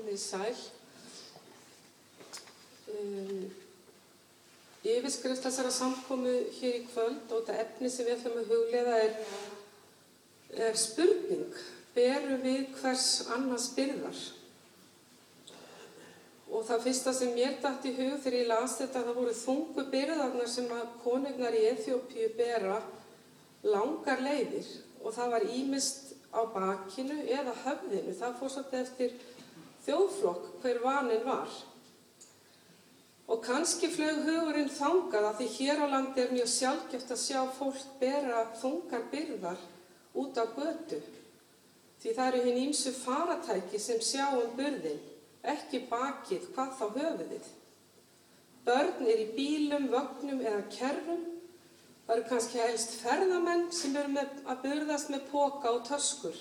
komið sæl. Um, Yfirskrift þessara samkomu hér í kvöld og þetta efni sem við ætlum að huglega er, er spurning. Beru við hvers annars byrðar? Og það fyrsta sem mér dætt í hug þegar ég las þetta, það voru þungu byrðarnar sem að konurnar í Eþjópíu bera langar leiðir og það var ímist á bakinu eða höfðinu. Það fór svolítið eftir þjóðflokk hver vanin var. Og kannski flög hugurinn þangað að því hér á landi er mjög sjálfgeft að sjá fólk bera þungar byrðar út á götu. Því það eru hinn ímsu faratæki sem sjá um byrðin, ekki bakið hvað þá höfuðið. Börn er í bílum, vögnum eða kerrum. Það eru kannski helst ferðamenn sem eru að byrðast með póka og töskur.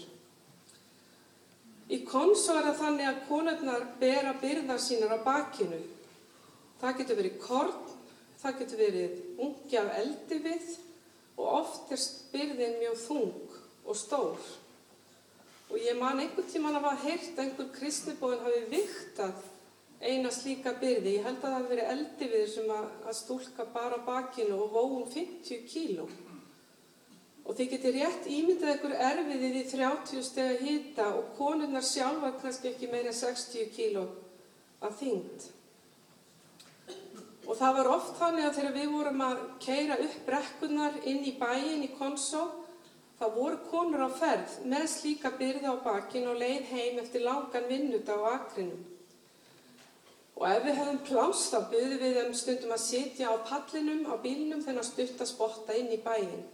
Í konso er það þannig að konurnar bera byrðar sínar á bakinu Það getur verið korn, það getur verið ungi af eldi við og oft er byrðin mjög þung og stór. Og ég man einhvern tíman að hafa heyrt einhver kristnibóðin hafi viktað eina slíka byrði. Ég held að það hafi verið eldi við sem að, stúlka bara bakinu og vóum 50 kíló. Og þið getur rétt ímyndað einhver erfiðið í 30 steg að hýta og konurnar sjálfa kannski ekki meira 60 kíló að þyngd. Og það var oft þannig að þegar við vorum að keira upp brekkunar inn í bæin í Konsó, þá voru konur á ferð með slíka byrði á bakin og leið heim eftir langan vinnuta á akrinum. Og ef við hefðum plást þá byggðum við þeim stundum að sitja á pallinum á bílnum þennan stutt að spotta inn í bæin.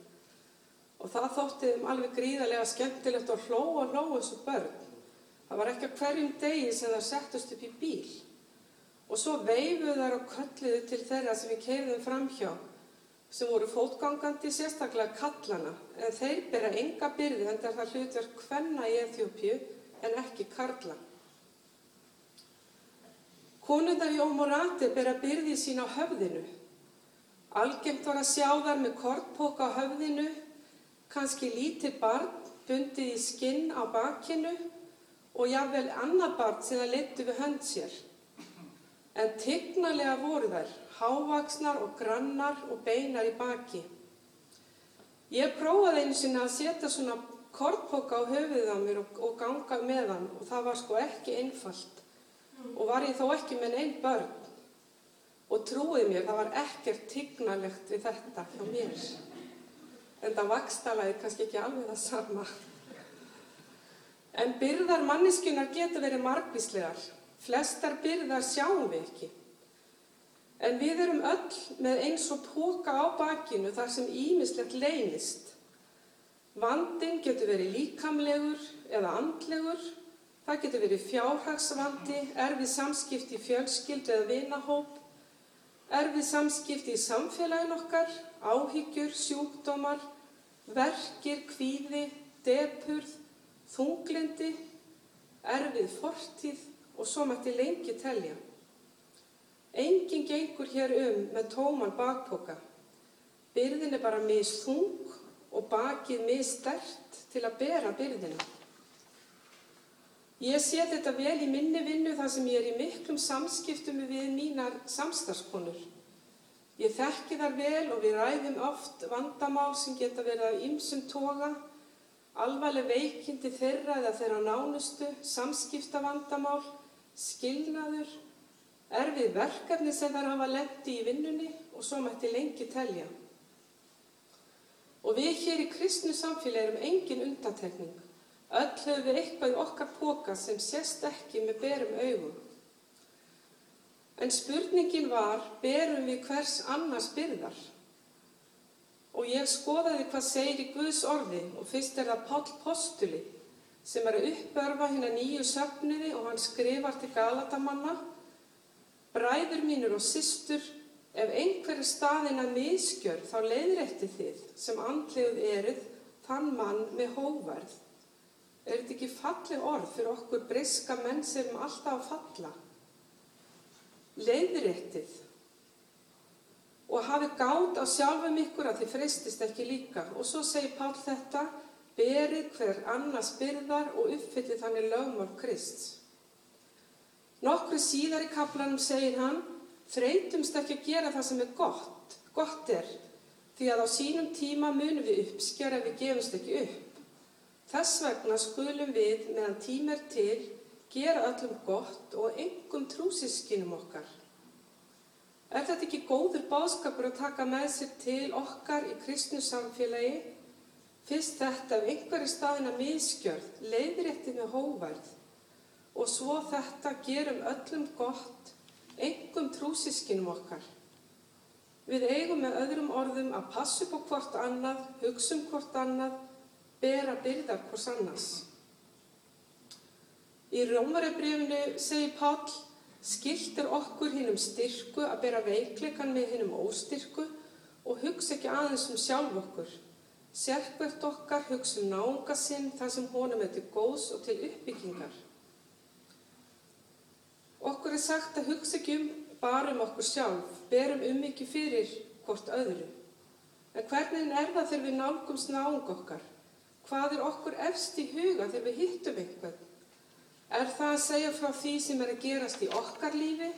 Og það þótti þeim alveg gríðarlega skemmtilegt að hlóa hlóa þessu börn. Það var ekki að hverjum degi sem það settust upp í bíl. Og svo veifuðu þar og kölluðu til þeirra sem við keirðum framhjá sem voru fótgangandi sérstaklega kallana en þeir bera enga byrði en það er hlutverk hvenna í Eþjópju en ekki karla. Konundar í Ómorati bera byrði sín á höfðinu. Algengt var að sjá þar með kortpóka á höfðinu, kannski lítið barn bundið í skinn á bakinu og jáfnvel annar barn sem það leittu við hönd sér en tignarlega voru þær, hávaksnar og grannar og beinar í baki. Ég prófaði einu sinna að setja svona kortpoka á höfuðið á mér og, og ganga með hann og það var sko ekki einfalt og var ég þó ekki með einn börn og trúið mér, það var ekkert tignarlegt við þetta hjá mér. En það vakstalaði kannski ekki alveg það sama. En byrðar manniskunar getur verið margvíslegar Flestar byrðar sjáum við ekki. En við erum öll með eins og póka á bakinu þar sem ímislegt leynist. Vandin getur verið líkamlegur eða andlegur. Það getur verið fjárhagsvandi, erfið samskipti í fjölskyld eða vinahóp, erfið samskipti í samfélagin okkar, áhyggjur, sjúkdómar, verkir, kvíði, depurð, þunglindi, erfið fortíð, og svo mætti lengi telja. Engin gengur hér um með tóman bakpoka. Byrðin er bara misþung og bakið misstert til að bera byrðina. Ég sé þetta vel í minni vinnu þar sem ég er í miklum samskiptum við mínar samstarfskonur. Ég þekki þar vel og við ræðum oft vandamál sem geta verið af ymsum toga, alvarleg veikindi þeirra eða þeirra nánustu, samskiptavandamál, skilnaður, erfið verkefni sem þær hafa lendi í vinnunni og svo mætti lengi telja. Og við hér í kristnu samfélagi erum engin undantekning. Öll höfum við eitthvað í okkar póka sem sést ekki með berum augum. En spurningin var, berum við hvers annars byrðar? Og ég skoðaði hvað segir í Guðs orði og fyrst er það Pál Postuli sem er að uppörfa hérna nýju söfniði og hann skrifar til Galatamanna Bræður mínur og systur, ef einhverju staðin að miskjör þá leiðrætti þið sem andleguð erið þann mann með hóverð. Er þetta ekki falli orð fyrir okkur briska menn sem alltaf falla? Leiðrættið og hafi gátt á sjálfum ykkur að þið fristist ekki líka. Og svo segir Pál þetta berið hver annars byrðar og uppfyllir þannig lögmál Krist. Nokkru síðar í kaplanum segir hann, þreytumst ekki að gera það sem er gott, gott er, því að á sínum tíma munum við uppskjara ef við gefumst ekki upp. Þess vegna skulum við, meðan tím er til, gera öllum gott og engum trúsískinum okkar. Er þetta ekki góður báskapur að taka með sér til okkar í kristnu samfélagi? Fyrst þetta af einhverju staðina miskjörð, leiðrétti með hóværð og svo þetta gerum öllum gott, engum trúsískinum okkar. Við eigum með öðrum orðum að passa upp á hvort annað, hugsa um hvort annað, bera byrðar hvors annars. Í Rómarebrifinu segir Páll, skilt er okkur hinnum styrku að bera veikleikan með hinnum óstyrku og hugsa ekki aðeins um sjálf okkur. Sérkvært okkar hugsa um náunga sinn þar sem honum er til góðs og til uppbyggingar. Okkur er sagt að hugsa ekki um bara um okkur sjálf, berum um ekki fyrir hvort öðru. En hvernig er það þegar við nálgumst náung okkar? Hvað er okkur efst í huga þegar við hittum einhvern? Er það að segja frá því sem er að gerast í okkar lífi?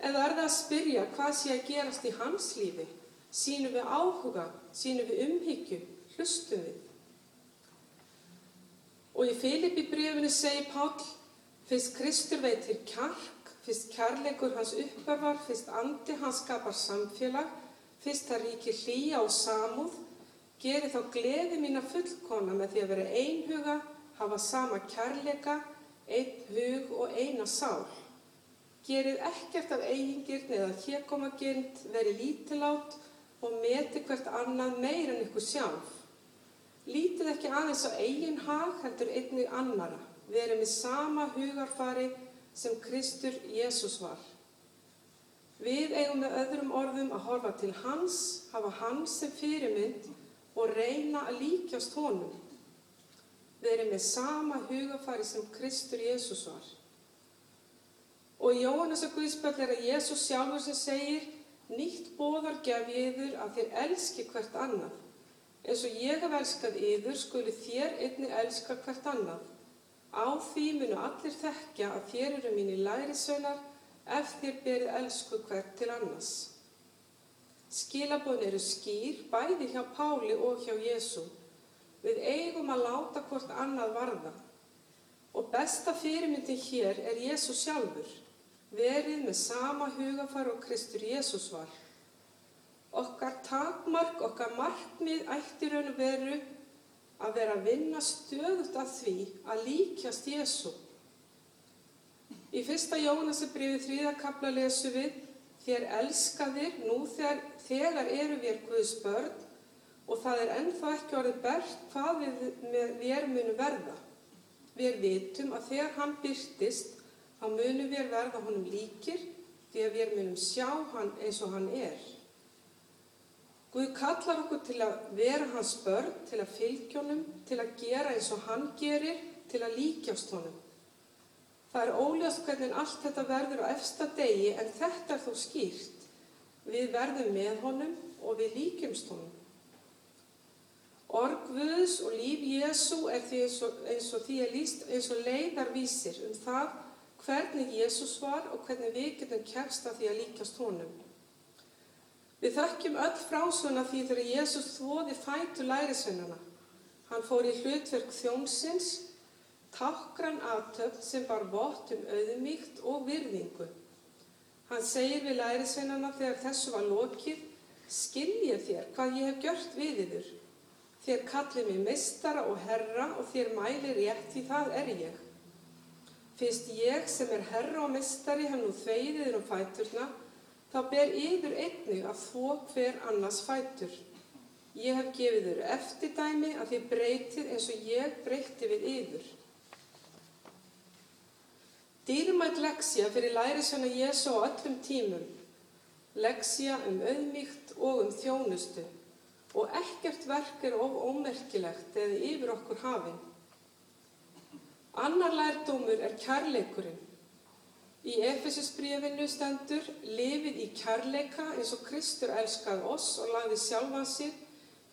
Eða er það að spyrja hvað sé að gerast í hans lífi? Sýnum við áhuga? Sýnum við umhyggju? Hlustum við? Og í Filipi brefinu segir Páll, fyrst Kristur veitir kjark, fyrst kærleikur hans uppörvar, fyrst andi hans skapar samfélag, fyrst það ríkir hlýja og samúð, geri þá gleði mína fullkona með því að vera einhuga, hafa sama kærleika, einn hug og eina sál. Gerið ekkert af eigingirn eða hérkomagirnd, veri lítilátt og meti hvert annað meir en ykkur sjálf. Lítið ekki aðeins á eigin hag heldur einnig annara. Verið með sama hugarfari sem Kristur Jésús var. Við eigum með öðrum orðum að horfa til hans, hafa hans sem fyrirmynd og reyna að líkjast honum. Verið með sama hugafari sem Kristur Jésús var. Og í Jóhannes og Guðspöld er að Jésús sjálfur sem segir Nýtt bóðar gef ég yður að þér elski hvert annað. Eins og ég hef elskað yður skuli þér einni elska hvert annað. Á því munu allir þekkja að þér eru mín í læri sönar ef þér berið elsku hvert til annars. Skilabóðin eru skýr bæði hjá Páli og hjá Jésu. Við eigum að láta hvort annað varða. Og besta fyrirmyndin hér er Jésu sjálfur. Verið með sama hugafar og Kristur Jésús var. Okkar takmark, okkar markmið ættir raun og veru að vera að vinna stöðut að því að líkjast Jésu. Í fyrsta Jónasebriði þrýðakabla lesu við Þér elskaðir nú þegar, þegar eru við Guðs börn og það er ennþá ekki orðið bert hvað við, með, við munum verða. Við vitum að þegar hann byrtist þá munum við verða honum líkir því að við munum sjá hann eins og hann er. Guð kallar okkur til að vera hans börn, til að fylgja honum, til að gera eins og hann gerir, til að líkjast honum. Það er óljast hvernig allt þetta verður á efsta degi en þetta er þó skýrt. Við verðum með honum og við líkjumst honum. Org Guðs og líf Jésu er því eins og, eins og því er líst eins og leiðarvísir um það hvernig Jésús var og hvernig við getum kemst að því að líkjast honum. Við þekkjum öll frásvöna því þegar Jésús þvoði fætu lærisveinana. Hann fór í hlutverk þjómsins tákran aðtöfn sem bar vott um auðmíkt og virðingu. Hann segir við lærisveinana þegar þessu var lokið, skiljið þér hvað ég hef gjört við yfir. Þér kallið mér mistara og herra og þér mælir rétt því það er ég. Fyrst ég sem er herra og mistari hef nú þveiðiður um fæturna, þá ber yfir einnig að þó hver annars fætur. Ég hef gefið þér eftirdæmi að þið breytið eins og ég breyti við yfir. Dýrmætt leksja fyrir lærisveina Jésu á öllum tímum. Leksja um auðmíkt og um þjónustu. Og ekkert verk er of ómerkilegt eða yfir okkur hafinn. Annar lærdómur er kærleikurinn. Í Efesusbrífinu stendur lifið í kærleika eins og Kristur elskaði oss og lagði sjálfan sig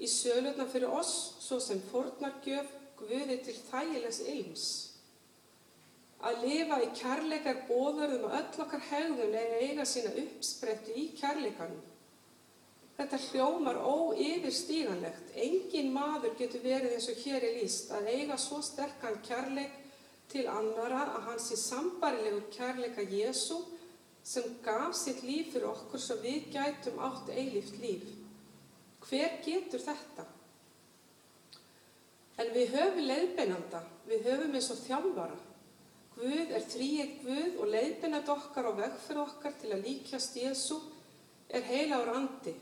í sölutna fyrir oss svo sem fornargjöf Guði til þægilegs ilms. Að lifa í kærleikar bóðurðum og öll okkar hegðun er eiga sína uppsprettu í kærleikanum. Þetta hljómar óyfirstíganlegt. Engin maður getur verið eins og hér er líst að eiga svo sterkan kærleik til annara að hans er sambarilegur kærleika Jésu sem gaf sitt líf fyrir okkur svo við gætum átt eilíft líf. Hver getur þetta? En við höfum leiðbeinanda, við höfum eins og þjálfara. Guð er þrýið Guð og leiðbeinand okkar og vegferð okkar til að líkjast Jésu er heilagur andi.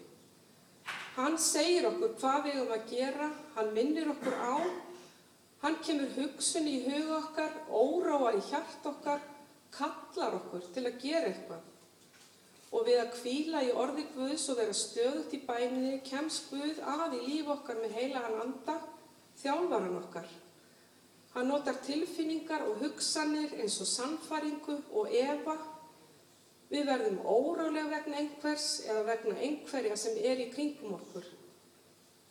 Hann segir okkur hvað við höfum að gera, hann minnir okkur á, hann kemur hugsun í hug okkar, óráa í hjart okkar, kallar okkur til að gera eitthvað. Og við að kvíla í orði Guðs og vera stöðut í bæninni, kemst Guð að í líf okkar með heilagan anda, þjálfaran okkar. Hann notar tilfinningar og hugsanir eins og sannfaringu og efa. Við verðum órálega vegna einhvers eða vegna einhverja sem er í kringum okkur.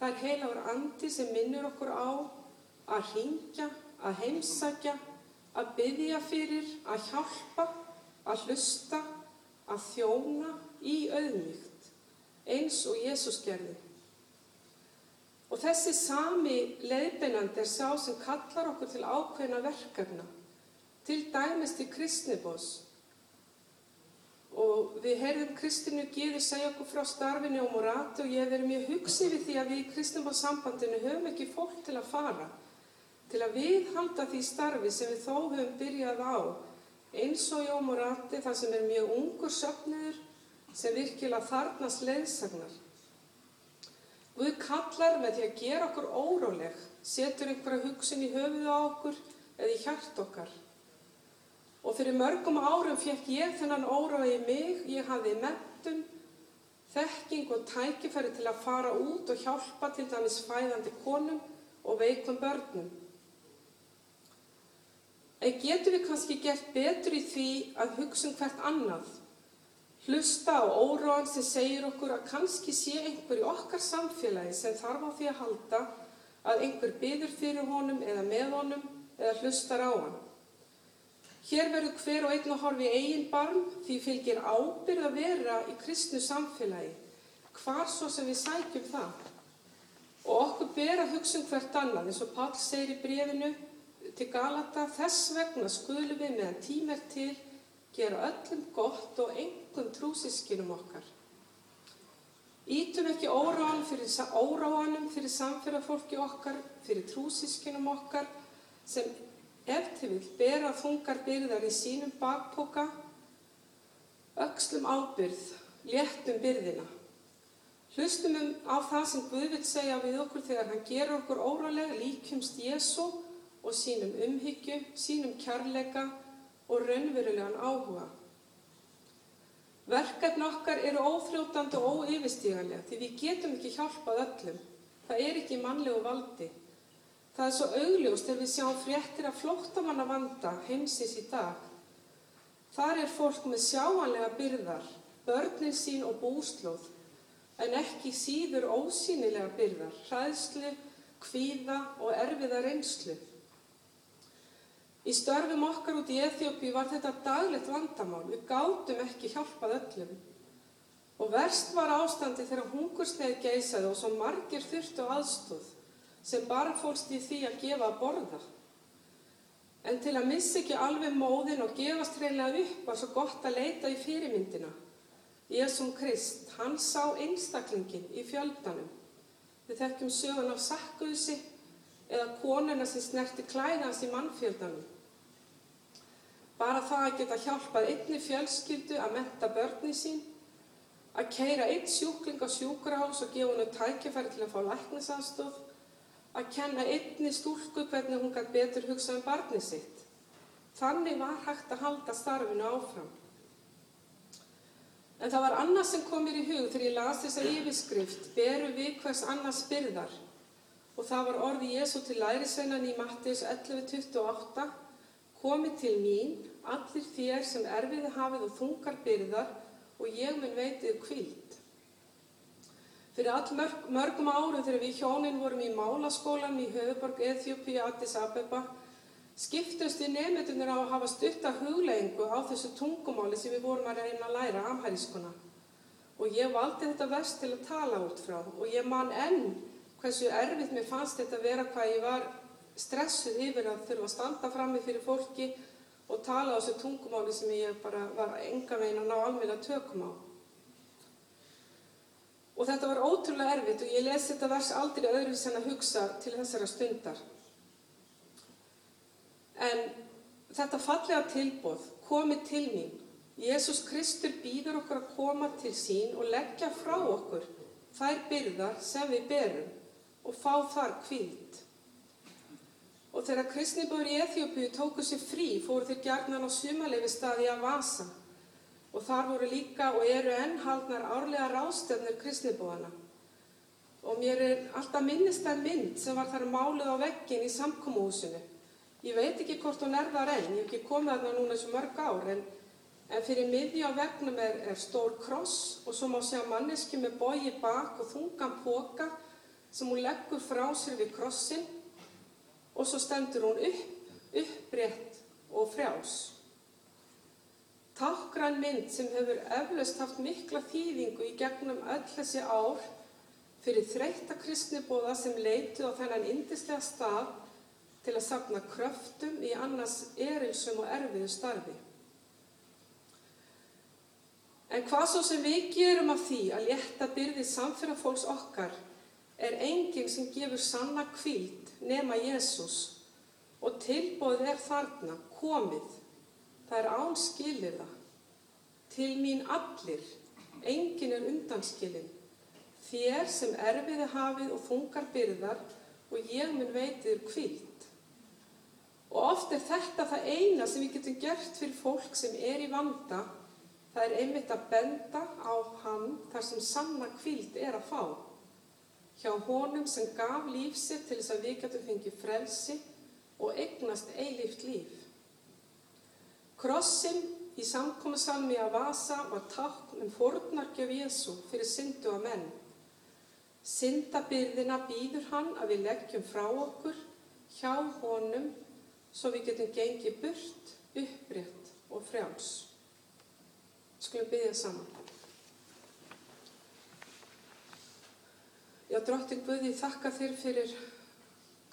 Það er heilagur andi sem minnur okkur á að ringja, að heimsækja, að byggja fyrir, að hjálpa, að hlusta, að þjóna í auðmygt, eins og Jésús gerði. Og þessi sami leiðbeinandi er sá sem kallar okkur til ákveðna verkefna, til dæmis til kristnibós. Og við heyrðum Kristinu Gíði segja okkur frá starfinu á Morati og ég verið mjög hugsið við því að við í kristnibóssambandinu höfum ekki fólk til að fara, til að við halda því starfi sem við þó höfum byrjað á, eins og í Morati þar sem er mjög ungur söfniður sem virkilega þarnast leiðsagnar. Guð kallar með því að gera okkur óróleg, setur einhverja hugsun í höfuðu á okkur eða í hjart okkar. Og fyrir mörgum árum fekk ég þennan órói í mig, ég hafði mentun, þekking og tækifæri til að fara út og hjálpa til dæmis fæðandi konum og veikum börnum. En getur við kannski gert betur í því að hugsa um hvert annað? Hlusta á óróan sem segir okkur að kannski sé einhver í okkar samfélagi sem þarf á því að halda að einhver byður fyrir honum eða með honum eða hlustar á hann. Hér verður hver og einn að horfa í eigin barm því fylgir ábyrð að vera í kristnu samfélagi, hvar svo sem við sækjum það. Og okkur ber að hugsa um hvert annað, eins og Pál segir í brefinu til Galata, þess vegna skulum við meðan tímer til gera öllum gott og engum trúsískinum okkar. Ítum ekki óráanum fyrir, óráanum fyrir samfélagfólki okkar, fyrir trúsískinum okkar sem ef til vil bera þungar byrðar í sínum bakpoka, öxlum ábyrð, léttum byrðina. Hlustum um á það sem Guð vil segja við okkur þegar hann gerur okkur órálega líkjumst Jésu og sínum umhyggju, sínum kærleika og raunverulegan áhuga. Verkefni okkar eru ófljótandi og óyfirstíganlega því við getum ekki hjálpað öllum. Það er ekki mannlegu valdi. Það er svo augljóst þegar við sjáum fréttir af flóttamanna vanda heimsins í dag. Þar er fólk með sjáanlega byrðar, börnin sín og búslóð, en ekki síður ósýnilega byrðar, hræðslu, kvíða og erfiða reynslu. Í störfum okkar út í Eþjópi var þetta daglegt vandamál. Við gátum ekki hjálpað öllum. Og verst var ástandi þegar hungursneið geysaði og svo margir þurftu aðstóð sem bara fólst í því að gefa að borða. En til að missa ekki alveg móðin og gefast reynilega upp var svo gott að leita í fyrirmyndina. Jésum Krist, hann sá einstaklingin í fjöldanum. Við þekkjum sögun af sakkuðsi eða konuna sem snerti klæðans í mannfjöldanum. Bara það að geta hjálpað einni fjölskyldu að menta börni sín, að keira einn sjúkling á sjúkrahás og gefa hennu tækifæri til að fá læknisanstóð, að kenna einni stúlku hvernig hún gæti betur hugsa um barni sitt. Þannig var hægt að halda starfinu áfram. En það var annað sem kom mér í hug þegar ég las þessa yfirskrift, beru við hvers annars byrðar. Og það var orði Jésu til lærisveinan í Mattius 11.28 Komið til mín, allir þér sem erfiði hafið og þungar byrðar og ég mun veitið kvíld. Fyrir all mörg, árum þegar við hjónin vorum í málaskólan í höfuborg Eþjópi, Addis Abeba, skiptumst við nefndunir á að hafa stutta huglegingu á þessu tungumáli sem við vorum að reyna að læra amhæriskuna. Og ég valdi þetta verst til að tala út frá og ég man enn hversu erfitt mér fannst þetta að vera hvað ég var stressuð yfir að þurfa að standa frammi fyrir fólki og tala á þessu tungumáli sem ég bara var enga veginn að ná alveg að tökum á. Og þetta var ótrúlega erfitt og ég lesi þetta vers aldrei öðru sem að hugsa til þessara stundar. En þetta fallega tilbóð komið til mín. Jésús Kristur býður okkur að koma til sín og leggja frá okkur þær byrðar sem við berum og fá þar kvíld. Og þegar kristnibúður í Eþjópiðu tóku sér frí fóru þeir gjarnan á sumaleifi staði að vasa og þar voru líka og eru ennhaldnar árlega rástefnir kristnibúðana. Og mér er alltaf minnist að mynd sem var þar málið á veggin í samkómuhúsinu Ég veit ekki hvort hún er þar enn, ég hef ekki komið þarna núna þessu mörg ár, en, en fyrir miði á vegnum er, er stór kross og svo má sjá manneski með bói bak og þungan póka sem hún leggur frá sér við krossin og svo stendur hún upp, upprétt og frjás. Tákgrann mynd sem hefur eflaust haft mikla þýðingu í gegnum öll þessi ár fyrir þreytta kristnibóða sem leitu á þennan indislega stað til að sapna kröftum í annars erilsum og erfiðu starfi. En hvað svo sem við gerum af því að létta byrði samfélag fólks okkar er enginn sem gefur sanna kvíld nema Jésús og tilbóðið er þarna, komið. Það er ánskilir það. Til mín allir, enginn er undanskilin. Þér sem erfiði hafið og þungar byrðar og ég mun veitið kvíld. Og oft er þetta það eina sem við getum gert fyrir fólk sem er í vanda. Það er einmitt að benda á hann þar sem sanna kvíld er að fá. Hjá honum sem gaf lífsitt til þess að við getum fengið frelsi og eignast eilíft líf. Krossin í samkominnsalmi að vasa var takk um fornarkjöf Jésu fyrir syndu að menn. Syndabyrðina býður hann að við leggjum frá okkur hjá honum svo við getum gengið burt, upprétt og frjáls. Skulum byggja saman. Já, drottin Guði, þakka þér fyrir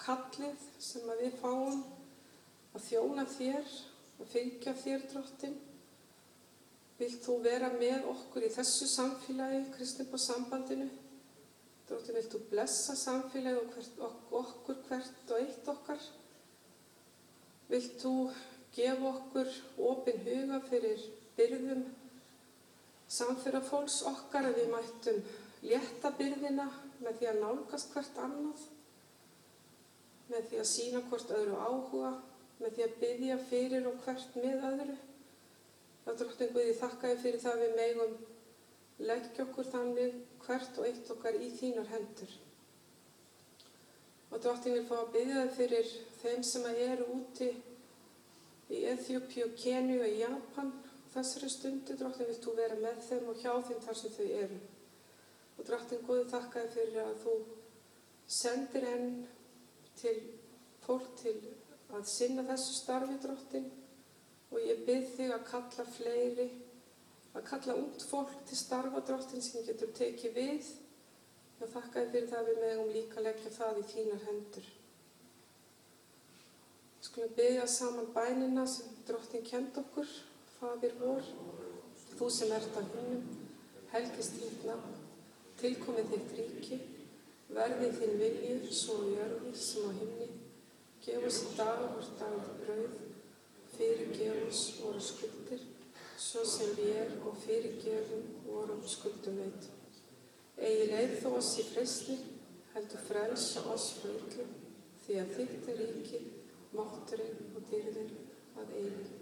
kallið sem við fáum að þjóna þér, að fylgja þér, drottin. Vilt þú vera með okkur í þessu samfélagi, kristnum og sambandinu? Drottin, vilt þú blessa samfélagi og hvert, okkur hvert og eitt okkar? Vilt þú gefa okkur ofin huga fyrir byrðum samfélag fólks okkar að við mættum létta byrðina með því að nálgast hvert annað, með því að sína hvort öðru áhuga, með því að byggja fyrir og hvert með öðru. Það dróttin Guði þakka ég fyrir það við megum leggja okkur þannig hvert og eitt okkar í þínar hendur. Og dróttin vil fá að byggja þið fyrir þeim sem eru úti í Eþjópi og Kenju og Japan. Þessari stundu, dróttin, vilt þú vera með þeim og hjá þeim þar sem þau eru. Og dróttin, Guði þakkaði fyrir að þú sendir enn til fólk til að sinna þessu starfi, dróttin. Og ég byrð þig að kalla fleiri, að kalla út fólk til starfa, dróttin, sem getur tekið við. Og þakkaði fyrir það við megum líka leggja það í þínar hendur. Skulum byggja saman bænina sem drottin kend okkur, Fadir vor, þú sem ert að húnum, helgist nafn, tilkomið þitt ríki, verðið þinn viljur, svo jörði sem á himni, gef oss í dag vort dagið brauð, fyrirgef oss voru skuldir, svo sem við er og fyrirgefum vorum skuldum veit. Egi leið þó oss í fresti, heldur frelsa oss yllu, því að þitt er ríki, mátturinn og dyrðin að. Amen.